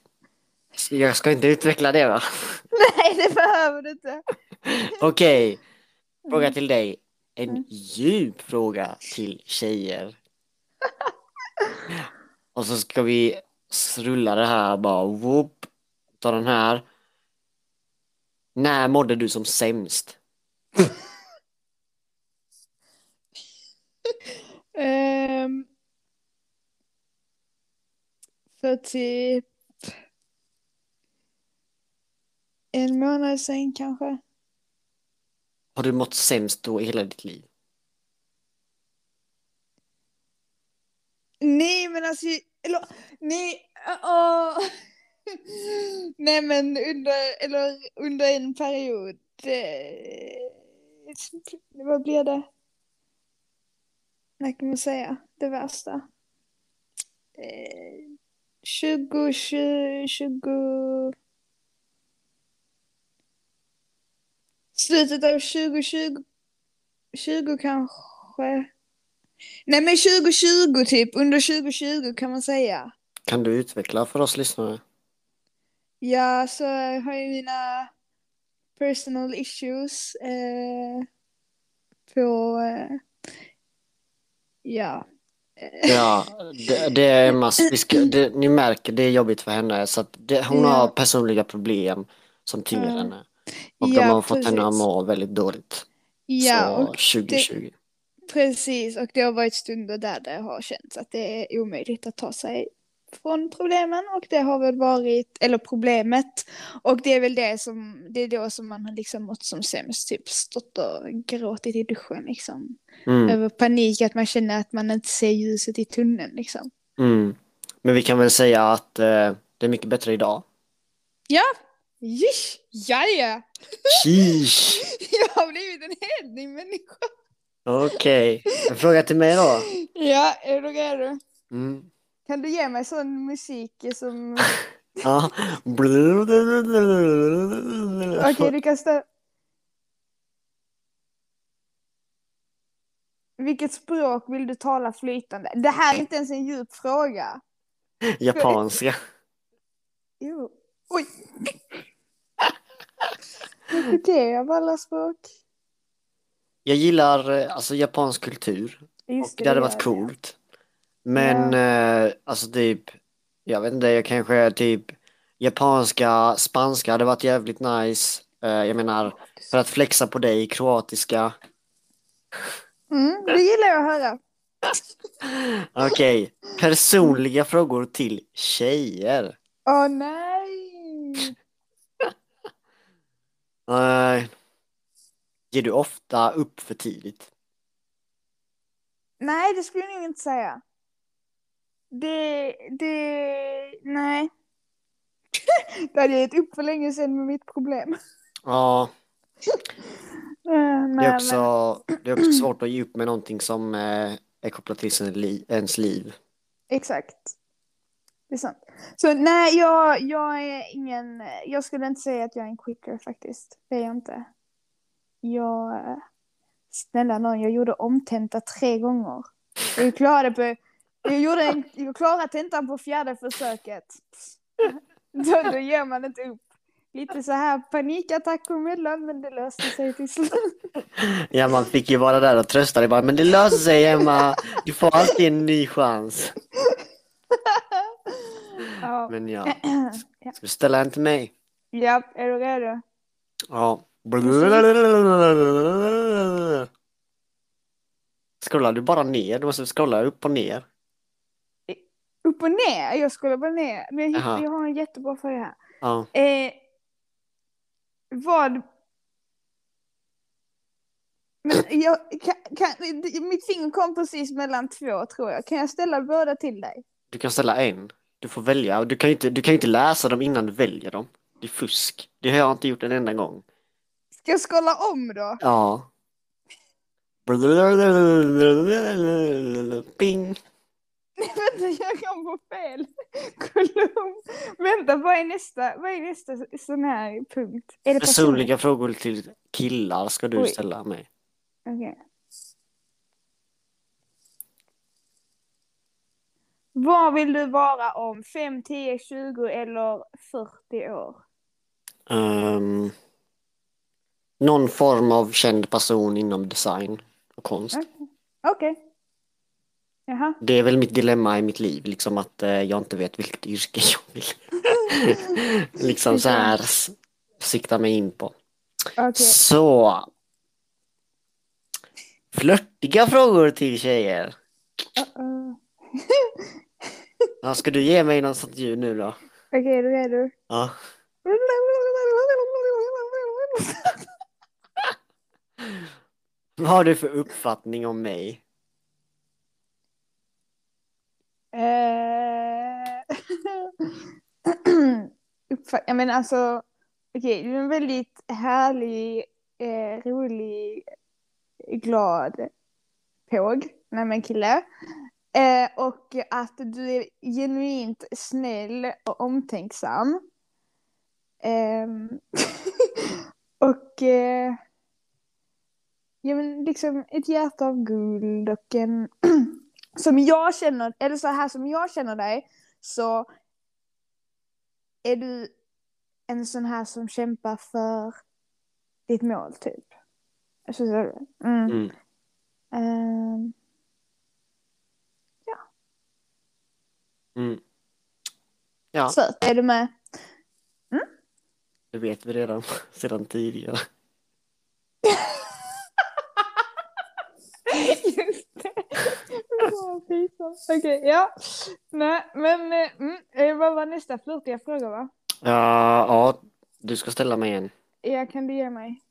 Jag ska inte utveckla det va? Nej, det behöver du inte. Okej, fråga till dig. En Mm. djup fråga till tjejer. Och så ska vi rulla det här bara, whoop, ta den här. När mådde du som sämst? för typ en månad sen kanske. Har du mått sämst då i hela ditt liv? Nej, men alltså, eller nej, åh. Nej, men under, eller under en period. Eh, vad blir det? Vad kan man säga? Det värsta. Eh, 20, 20, 20... Slutet av 2020, 20 kanske. Nej men 2020 typ, under 2020 kan man säga. Kan du utveckla för oss lyssnare? Ja, så jag har ju mina personal issues eh, på, eh, ja. Ja, det, det är det, ni märker det är jobbigt för henne så det, hon Ja. har personliga problem som tynger Ja. henne. Och de har fått henne att precis. må väldigt dåligt. Ja, så och 2020. precis. Och det har varit stunder där det har känts att det är omöjligt att ta sig från problemen och det har väl varit, eller problemet, och det är väl det som, det är då som man har liksom mått som sämst, typ stått och gråtit i duschen liksom. Mm, Över panik, att man känner att man inte ser ljuset i tunneln liksom. mm. Men vi kan väl säga att eh, det är mycket bättre idag. Ja, Jish, ja, ja. Sheesh. Jag har blivit en ny människa. Okej, en fråga till mig då. Ja, är du redo? Mm. Kan du ge mig sån musik som... Ja. Okej, du kan stå... Vilket språk vill du tala flytande? Det här är inte ens en djup fråga. Japanska. Jo. Oj! Repeterar jag alla språk? Jag gillar eh, alltså japansk kultur. Just Och det hade gör varit coolt. Men eh, alltså typ, jag vet inte, jag kanske typ japanska, spanska hade varit jävligt nice. Eh, jag menar, för att flexa på dig, kroatiska. Mm, det gillar jag att höra. Okej, personliga frågor till tjejer. Åh nej! Nej. Ger du ofta upp för tidigt? Nej, det skulle jag nog inte säga. Det, det, nej. det hade jag gett upp för länge sedan med mitt problem. Ja, Eh, det är också, det är också svårt att ge upp med någonting som eh, är kopplat till ens liv. Exakt. Det är sant. Så nej, jag, jag är ingen, jag skulle inte säga att jag är en quicker faktiskt. Det är jag inte. Jag, eh, snälla nån, jag gjorde omtenta tre gånger. Jag klarade på, jag gjorde en, jag klarade tentan på fjärde försöket. Då, då ger man inte upp. Lite så här panikattack emellan, men det löste sig till slut. Ja, man fick ju vara där och trösta dig bara, men det löser sig Emma, du får alltid en ny chans. Ja. Men ja, Ja. ska du ställa en till mig? ja, är du redo? Ja. Scrollar du bara ner? Du måste scrolla upp och ner. Upp och ner? Jag skulle bara ner. Men jag, hittar, Jaha. jag har en jättebra fråga här. Ja. Eh, vad... Men jag, kan, kan, mitt finger kom precis mellan två tror jag. Kan jag ställa båda till dig? Du kan ställa en. Du får välja. Du kan inte, du kan inte läsa dem innan du väljer dem. Det är fusk. Det har jag inte gjort en enda gång. Ska jag skrolla om då? Ja. Bing. Vänta, jag kom på fel. Kolum. Vänta, vad är nästa, vad är nästa sån här punkt? Är det? Personliga frågor till killar ska du Oj. ställa mig. Okej. Vad vill du vara om 5, 10, 20 eller 40 år? Ehm, någon form av känd person inom design och konst. Okej. Jaha. Det är väl mitt dilemma i mitt liv, liksom att eh, jag inte vet vilket yrke jag vill. liksom så här sikta mig in på. Okej. Så. Flörtiga frågor till tjejer. Uh-oh. Ja, ska du ge mig något sånt ljud nu då? Okej, är du? Ja. Vad har du för uppfattning om mig? Eh, Uppfatt... Jag menar alltså, okej, du är en väldigt härlig, eh, rolig, glad påg, nej men kille. Eh, och att du är genuint snäll och omtänksam. Eh, och eh, ja men liksom ett hjärta av guld och en som jag känner, eller så här som jag känner dig så är du en sån här som kämpar för ditt mål typ. Så, så, mm. Mm. Ehm, Mm. Ja, så, är du med? det vet vi redan sedan tidigare. Just det. Okej, ja. Nej, men eh, mm, vad var nästa flörtiga fråga va? Ja, ja, du ska ställa mig en. Ja, kan du ge mig?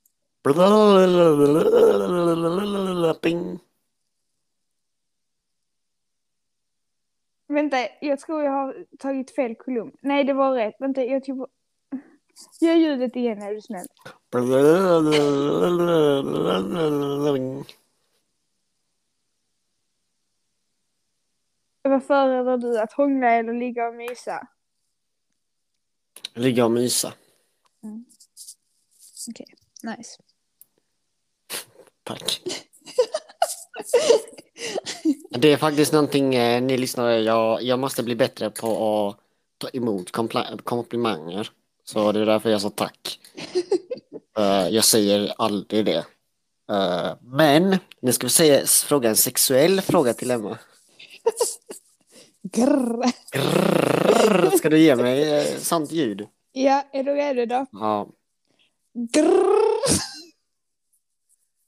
Bing. Vänta, jag tror jag har tagit fel kolumn. Nej, det var rätt. Vänta, jag tog... på- Gör ljudet igen är du snäll. Vad föredrar du, att hångla eller ligga och mysa? Ligga och mysa. Okej, nice. Tack. Det är faktiskt någonting, eh, ni lyssnare, jag, jag måste bli bättre på att ta emot komplimanger. Så det är därför jag sa tack. Eh, jag säger aldrig det. Eh, men, nu ska vi säga, fråga en sexuell fråga till Emma. Grrr. Grrrr, ska du ge mig eh, sånt ljud? Ja, är du redo då? Ja, Grrr.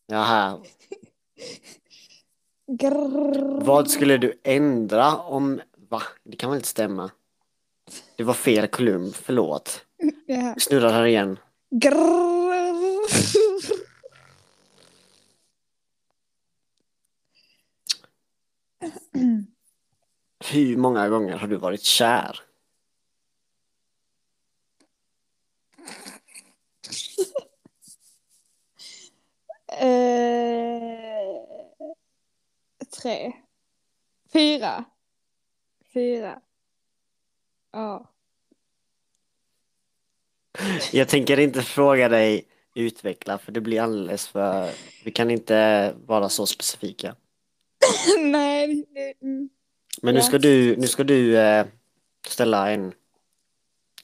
ja här. Grrr. Vad skulle du ändra om... Va? Det kan väl inte stämma? Det var fel kolumn, förlåt. Ja. Snurrar här igen. Grrr. Hur många gånger har du varit kär? Eh, tre. Fyra. Fyra. Ja. Jag tänker inte fråga dig utveckla för det blir alldeles för... Vi kan inte vara så specifika. Nej. det- mm. Men nu ska du, nu ska du eh, ställa en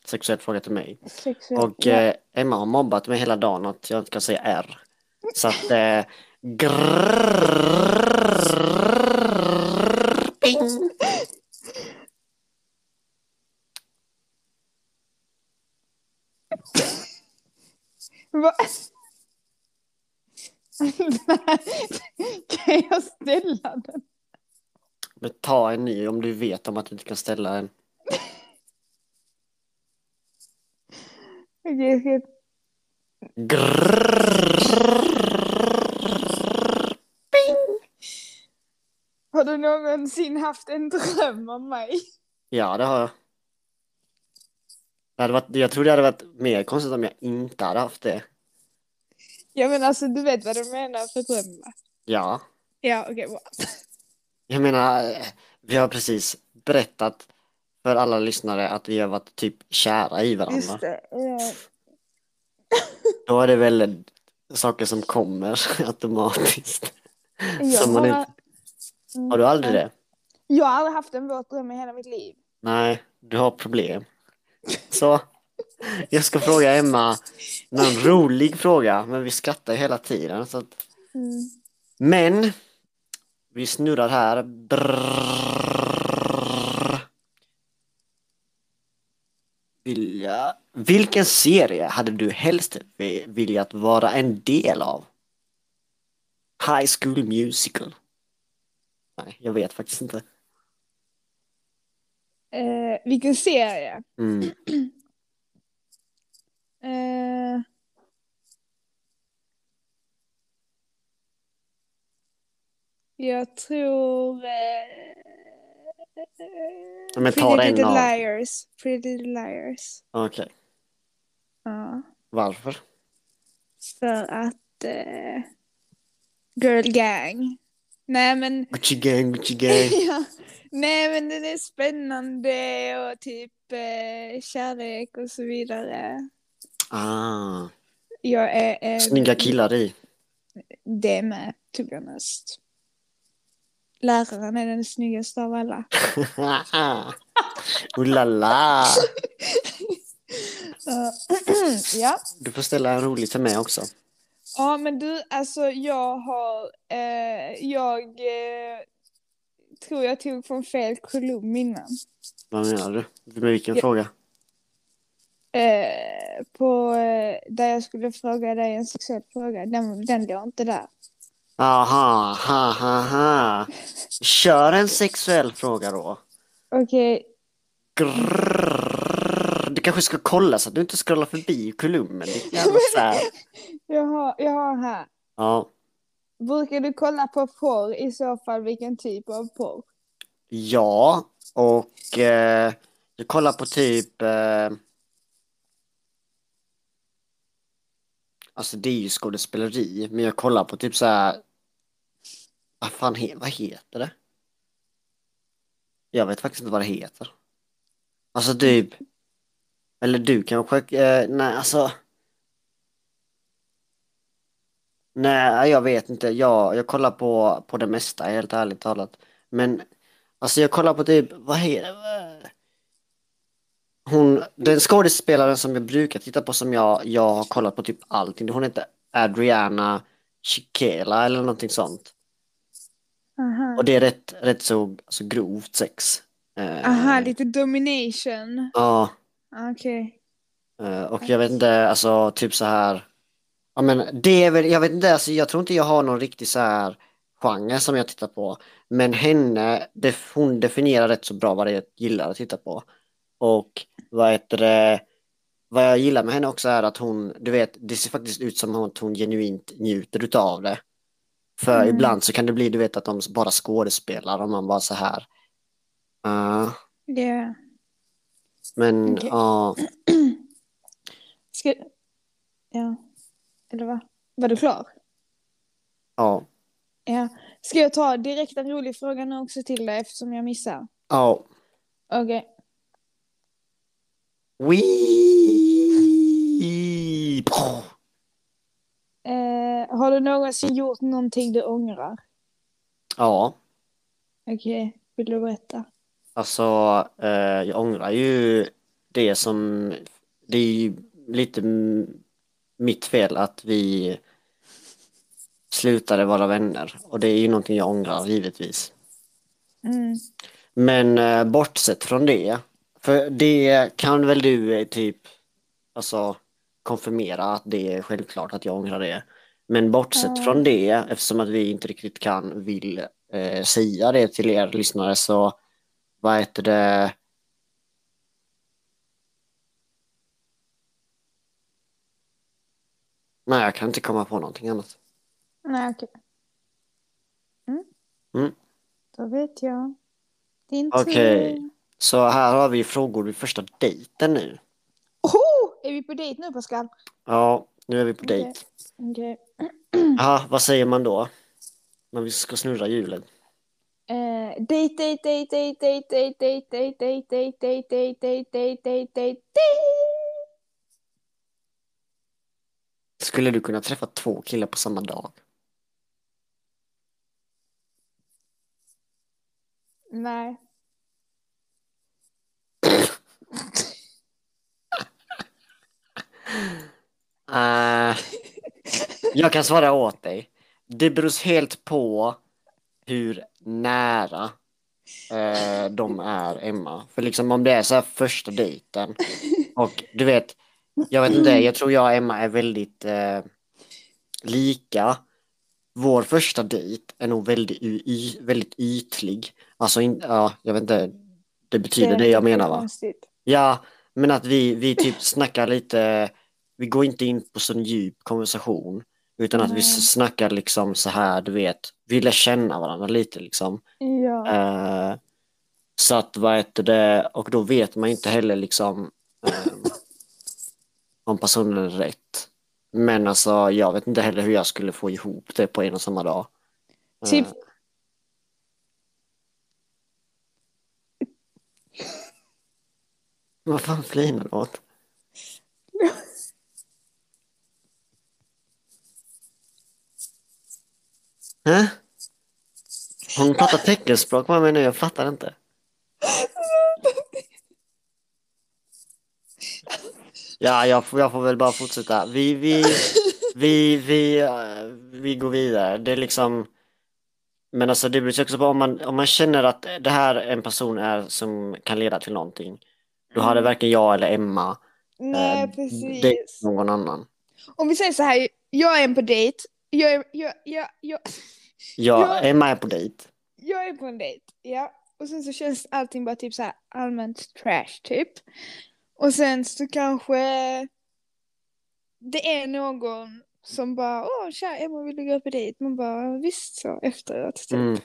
sexuell fråga till mig. Sexuell- Och ja. eh, Emma har mobbat mig hela dagen att jag inte kan säga R. Så att... Eh, grrrr, ping. Kan jag ställa den? Men ta en ny om du vet om att du inte kan ställa en. Okej, ping. Har du någonsin haft en dröm om mig? Ja, det har jag. Det hade varit, jag tror det hade varit mer konstigt om jag inte hade haft det. Ja men alltså du vet vad du menar för dröm va? Ja, Ja okej bra. Jag menar, vi har precis berättat för alla lyssnare att vi har varit typ kära i varandra. Just det. Ja. Då är det väl saker som kommer automatiskt. Jag Som man inte... Har du aldrig det? jag har aldrig haft en våt dröm i hela mitt liv. Nej, du har problem. Så, jag ska fråga Emma någon rolig fråga, men vi skrattar hela tiden. Så att... Mm. Men, vi snurrar här. Brrrr. Vilja... Vilken serie hade du helst vi- velat vara en del av? High School Musical? Nej, jag vet faktiskt inte. Eh, vilken serie? Mm. Eh, jag tror... Eh, men ta Pretty Little av. Liars. Pretty Little Liars. Okej, Ja. varför? För att... Eh, girl gang. Nej men... Gucci gang, Gucci gang. ja. Nej men den är spännande och typ eh, kärlek och så vidare. Ah, Jag är en... snygga killar i. Det med, to be honest. Läraren är den snyggaste av alla. la la. Uh, ja. Du får ställa en rolig till mig också. ja, men du, alltså jag har, eh, jag eh, tror jag tog från fel kolumn innan. Vad menar du? Med vilken Ja. fråga? Eh, på, eh, där jag skulle fråga dig en sexuell fråga, den, den låg inte där. Aha, ha, ha, ha. Kör en sexuell fråga då. Okej, Grrrr. Du kanske ska kolla så att du inte scrollar förbi kolumnen. jag, har, jag har här. Ja, Brukar du kolla på porr? I så fall vilken typ av porr? ja, och eh, jag kollar på typ eh, Alltså det är ju skådespeleri, men jag kollar på typ så här. Vad fan he, vad heter det? Jag vet faktiskt inte vad det heter. Alltså typ. Eller du kanske, eh, nej alltså. Nej, jag vet inte. Jag, jag kollar på, på det mesta, helt ärligt talat. Men alltså jag kollar på typ, vad heter det? Hon, den skådespelaren som jag brukar titta på som jag, jag har kollat på typ allting. Hon heter Adriana Chiquela eller någonting sånt. Aha. Och det är rätt, rätt så alltså, grovt sex. Aha, lite domination. Ja, Okej. eh, och jag vet inte, alltså typ så här. Ja men det är väl, jag vet inte, alltså jag tror inte jag har någon riktig så här genre som jag tittar på. Men henne, def, hon definierar rätt så bra vad det är jag gillar att titta på. Och vad heter det, vad jag gillar med henne också är att hon, du vet, det ser faktiskt ut som att hon genuint njuter utav det. För Mm. ibland så kan det bli, du vet, att de bara skådespelar och man bara så här. Uh, Ja. men ja, Ska... Ja. Eller vad? Var du klar? ja, Ja. Ska jag ta direkt en rolig fråga nu också till dig eftersom jag missar? ja. Okej. Wee! Eh, har du någonsin gjort någonting du ångrar? Ja, Okej, vill du berätta? alltså eh, jag ångrar ju det som, det är ju lite mitt fel att vi slutade vara vänner och det är ju någonting jag ångrar givetvis. Mm. Men eh, bortsett från det, för det kan väl du eh, typ alltså konfirmera att det är självklart att jag ångrar det. Men bortsett Ja. från det, eftersom att vi inte riktigt kan, vill eh, säga det till er lyssnare så vad heter det? Nej, jag kan inte komma på någonting annat. Nej, okej. Mm. Mm. Då vet jag. Din Okej. tur. Så här har vi frågor vid första dejten nu. Oh, är vi på dejt nu Pascal? Ja, nu är vi på dejt. Okej. Ja, vad säger man då? När vi ska snurra hjulet. Eh, dejt, dejt, dejt, dejt, dejt, dejt, dejt, dejt, dejt, dejt, dejt, dejt, dejt, dejt, dejt, dejt. Skulle du kunna träffa två killar på samma dag? Nej. Eh, jag kan svara åt dig. Det beror helt på hur nära eh, de är Emma. För liksom om det är så här första dejten och du vet, jag vet inte, jag tror jag och Emma är väldigt eh, lika. Vår första dejt är nog väldigt, y- väldigt ytlig. Alltså, in, ja, jag vet inte, det betyder det, är jag menar va? konstigt. Ja, men att vi, vi typ snackar lite, vi går inte in på sån djup konversation, utan att vi snackar liksom så här, du vet, vi lär känna varandra lite liksom. Ja. Eh, så att vad heter det, och då vet man inte heller liksom eh, om personen är rätt. Men alltså, jag vet inte heller hur jag skulle få ihop det på en och samma dag. Eh, Typ. Vad fan flinar du åt? Hä? Hon pratar teckenspråk med mig nu, jag fattar inte. Ja, jag får, jag får väl bara fortsätta. Vi, vi, vi, vi, eh, vi går vidare. Det är liksom... Men alltså det beror också på om man, om man känner att det här en person är som kan leda till någonting. Då hade varken jag eller Emma Nej, eh, precis. någon annan. Om vi säger så här, jag är en på dejt. Jag är, jag, jag, jag, Ja, Ja. Emma är på dejt. jag är på en dejt. Ja. Och sen så känns allting bara typ så här allmänt trash typ. Och sen så kanske det är någon som bara åh tja Emma vill du gå på dejt? Man bara visst så efteråt. Typ. Mm.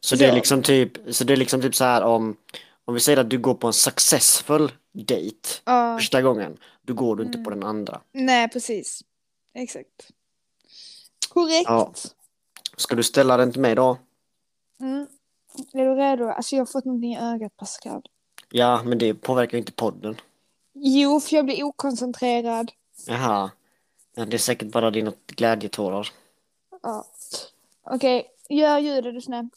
Så det är Så. liksom typ, så det är liksom typ så här om, om vi säger att du går på en successful date Ja, första gången, då går du inte Mm. på den andra. nej precis. Exakt. Korrekt. Ja. Ska du ställa den till mig då? Mm. Är du redo? Alltså jag har fått någonting i ögat Pascal. Ja, men det påverkar ju inte podden. Jo, för jag blir okoncentrerad. Jaha. Ja, det är säkert bara dina glädjetårar. Ja. Okej, gör ljudet du är snäll.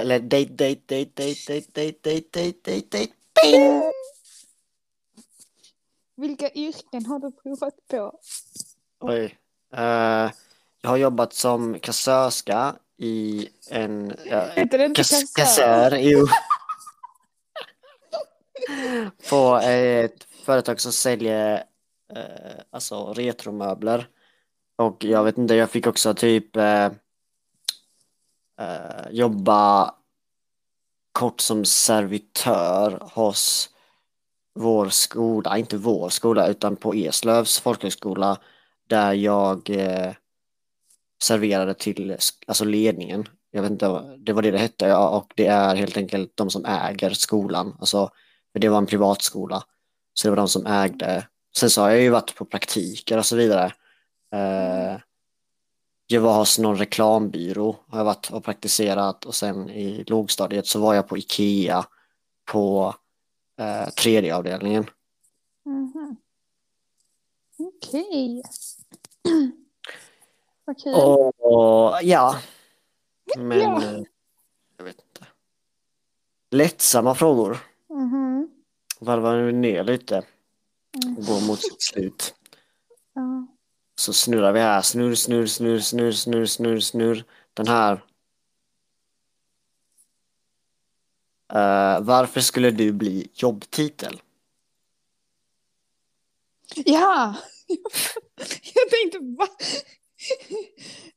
Eller date, date, date, date, date, date, date, date, date, date. Bing! Vilka yrken har du provat på? Oj. Eh, jag har jobbat som kassörska i en... ja, Heter det inte Kass, kassör? kassör, jo. På ett företag som säljer eh, alltså retromöbler. Och jag vet inte, jag fick också typ eh, eh, jobba kort som servitör hos vår skola, inte vår skola utan på Eslövs folkhögskola där jag eh, serverade till alltså ledningen. Jag vet inte, det var det det hette ja, och det är helt enkelt de som äger skolan. Alltså, det var en privatskola. Så det var de som ägde. Sen så har jag ju varit på praktiker och så vidare. Eh, jag var hos någon reklambyrå har jag varit och praktiserat och sen i lågstadiet så var jag på Ikea på eh, tredje avdelningen. Mhm. Okej. Vad kul. Och ja, men Ja. eh, jag vet inte. Lättsamma frågor. Mhm. Varvar vi ner lite Mm. och går mot sitt slut. Så snurrar vi här. Snurr, snurr, snurr, snurr, snurr, snurr, snurr. Den här. Eh, varför skulle du bli jobbtitel? Ja! Jag tänkte va?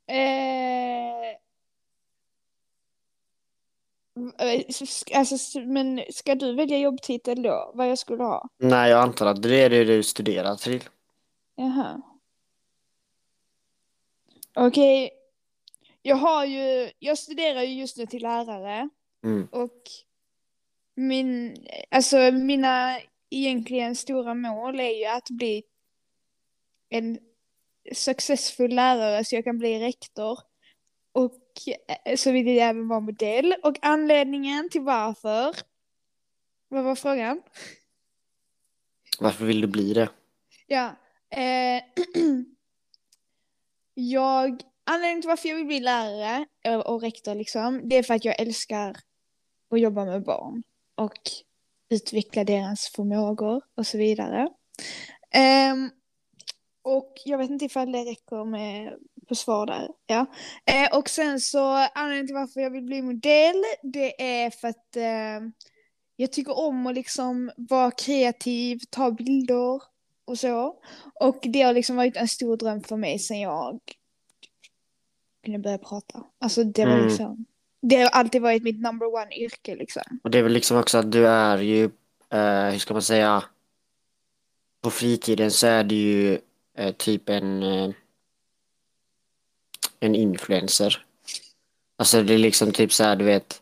eh... Alltså, men ska du välja jobbtitel då? Vad jag skulle ha? Nej, jag antar att det är det du studerar till. Jaha. Okej. Jag har ju, jag studerar ju just nu till lärare Mm. och min, alltså mina egentligen stora mål är ju att bli en successfull lärare så jag kan bli rektor. Och eh, så vill jag även vara modell. Och anledningen till varför, vad var frågan? Varför vill du bli det? Ja. Eh, jag, anledningen till varför jag vill bli lärare eh, och rektor liksom, det är för att jag älskar att jobba med barn och utveckla deras förmågor och så vidare. Um, och jag vet inte ifall det räcker med på svar där. Ja. Eh, och sen så anledningen till varför jag vill bli modell, det är för att eh, jag tycker om att liksom vara kreativ, ta bilder och så. Och det har liksom varit en stor dröm för mig sen jag kunde börja prata. Alltså det var Mm. liksom, det har alltid varit mitt number one yrke liksom. Och det är väl liksom också att du är ju, eh, hur ska man säga, på fritiden så är du ju eh, typ en, eh, en influencer. Alltså det är liksom typ så här, du vet,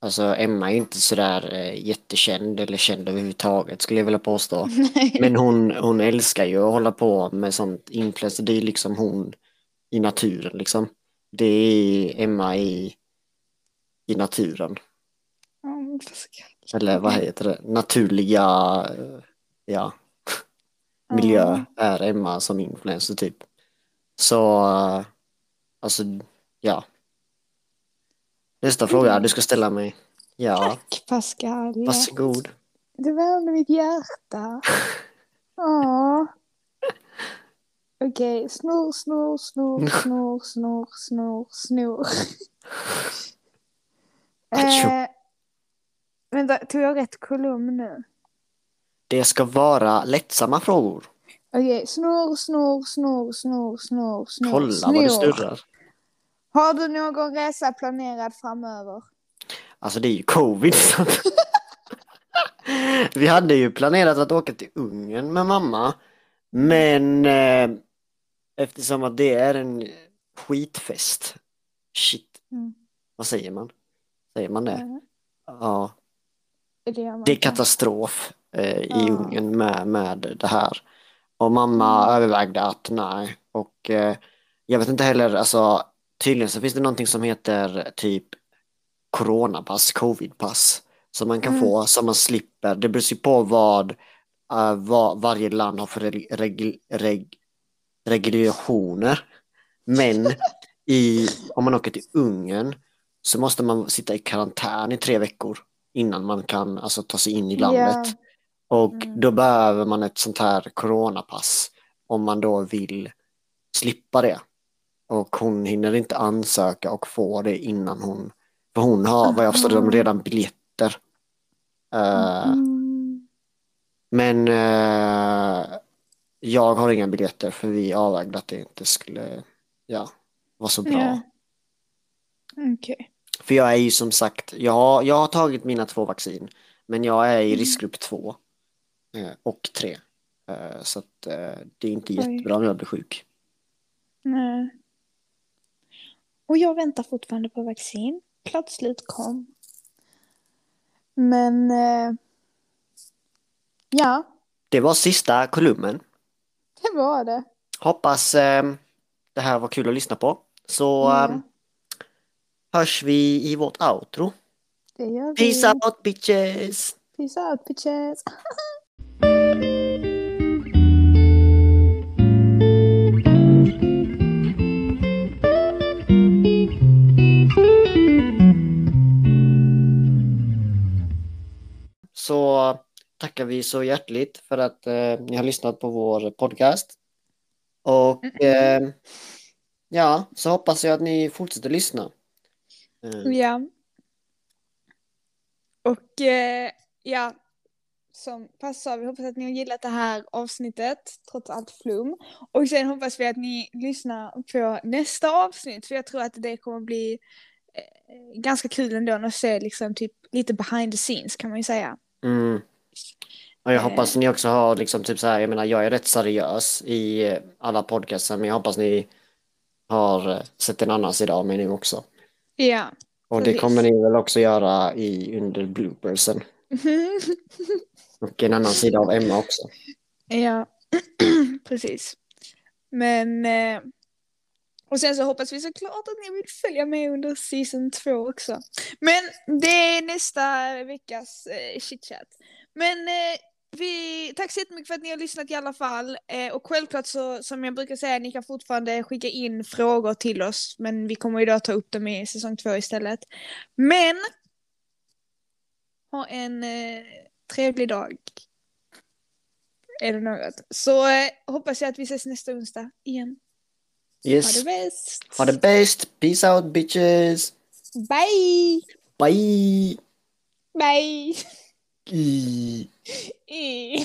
alltså Emma är inte sådär eh, jättekänd eller känd överhuvudtaget skulle jag vilja påstå. Men hon, hon älskar ju att hålla på med sånt influencer, det är liksom hon i naturen liksom. Det är Emma i, i naturen. Mm, Eller vad heter det? Naturliga eh, ja, miljö är Emma som influencer typ. Så eh, alltså ja. Nästa fråga du ska ställa mig. Ja, Tack Pascal. varsågod. Det värmde mitt hjärta. Åh. Okej, snor, snor, snor, snor, snor, snor, snor. Achoo. eh, vänta, tog jag rätt kolumn nu? Det ska vara lättsamma frågor. Okej, snor, snor, snor, snor, snor, snor, Kolla snor. vad det snurrar. Har du någon resa planerad framöver? Alltså det är ju covid. Vi hade ju planerat att åka till Ungern med mamma. Men eh, eftersom att det är en skitfest. Shit, Mm. vad säger man? Säger man det? Eh, Ja, det man det är katastrof eh, i Ja. Ungern med, med det här. Och mamma Mm. övervägde att nej. Och eh, jag vet inte heller, alltså tydligen så finns det någonting som heter typ coronapass, covidpass. Som man kan Mm. få, som man slipper. Det beror ju på vad, eh, vad varje land har för reg, reg, reg, regulationer. Men i, om man åker till Ungern så måste man sitta i karantän i tre veckor innan man kan alltså, ta sig in i landet. Och Mm. då behöver man ett sånt här coronapass om man då vill slippa det. Och hon hinner inte ansöka och få det innan hon, för hon har vad jag förstår de redan biljetter. Eh, Mm. men eh, jag har inga biljetter för vi avvägde att det inte skulle ja, vara så bra. Ja. Okej. För jag är ju som sagt, jag, har- jag har tagit mina två vaccin, men jag är i Mm. riskgrupp två. eh, och tre. Så att det är inte Oj. jättebra om jag blir sjuk. Nej. Och jag väntar fortfarande på vaccin. Slut kom. Men... Eh, ja, Det var sista kolumnen. det var det. Hoppas eh, det här var kul att lyssna på. Så Ja. eh, hörs vi i vårt outro. Det gör vi. Peace out bitches! Peace out bitches. vi så hjärtligt för att eh, ni har lyssnat på vår podcast. Och eh, ja, så hoppas jag att ni fortsätter lyssna. Eh, Ja. Och eh, ja, som Pass sa, vi hoppas att ni har gillat det här avsnittet, trots allt flum. Och sen hoppas vi att ni lyssnar på nästa avsnitt, för jag tror att det kommer bli eh, ganska kul ändå att se liksom typ lite behind the scenes kan man ju säga. Mm. Och jag hoppas ni också har liksom typ så här, jag menar jag är rätt seriös i alla podcaster men jag hoppas ni har sett en annan sida av mig nu också. Ja. Och det kommer ni väl också göra i under bloopersen. Och en annan sida av Emma också. ja, precis. Men eh, och sen så hoppas vi såklart att ni vill följa med under season 2 också. Men det är nästa veckas eh, chitchat. Men eh, vi, tack så jättemycket för att ni har lyssnat i alla fall. Eh, och självklart så, som jag brukar säga, ni kan fortfarande skicka in frågor till oss. Men vi kommer då ta upp dem i säsong 2 istället. Men ha en eh, trevlig dag. Eller något. Så eh, hoppas jag att vi ses nästa onsdag igen. Ha Yes. det bäst! Ha det bäst. Peace out bitches. Bye! Bye. Bye! I- E.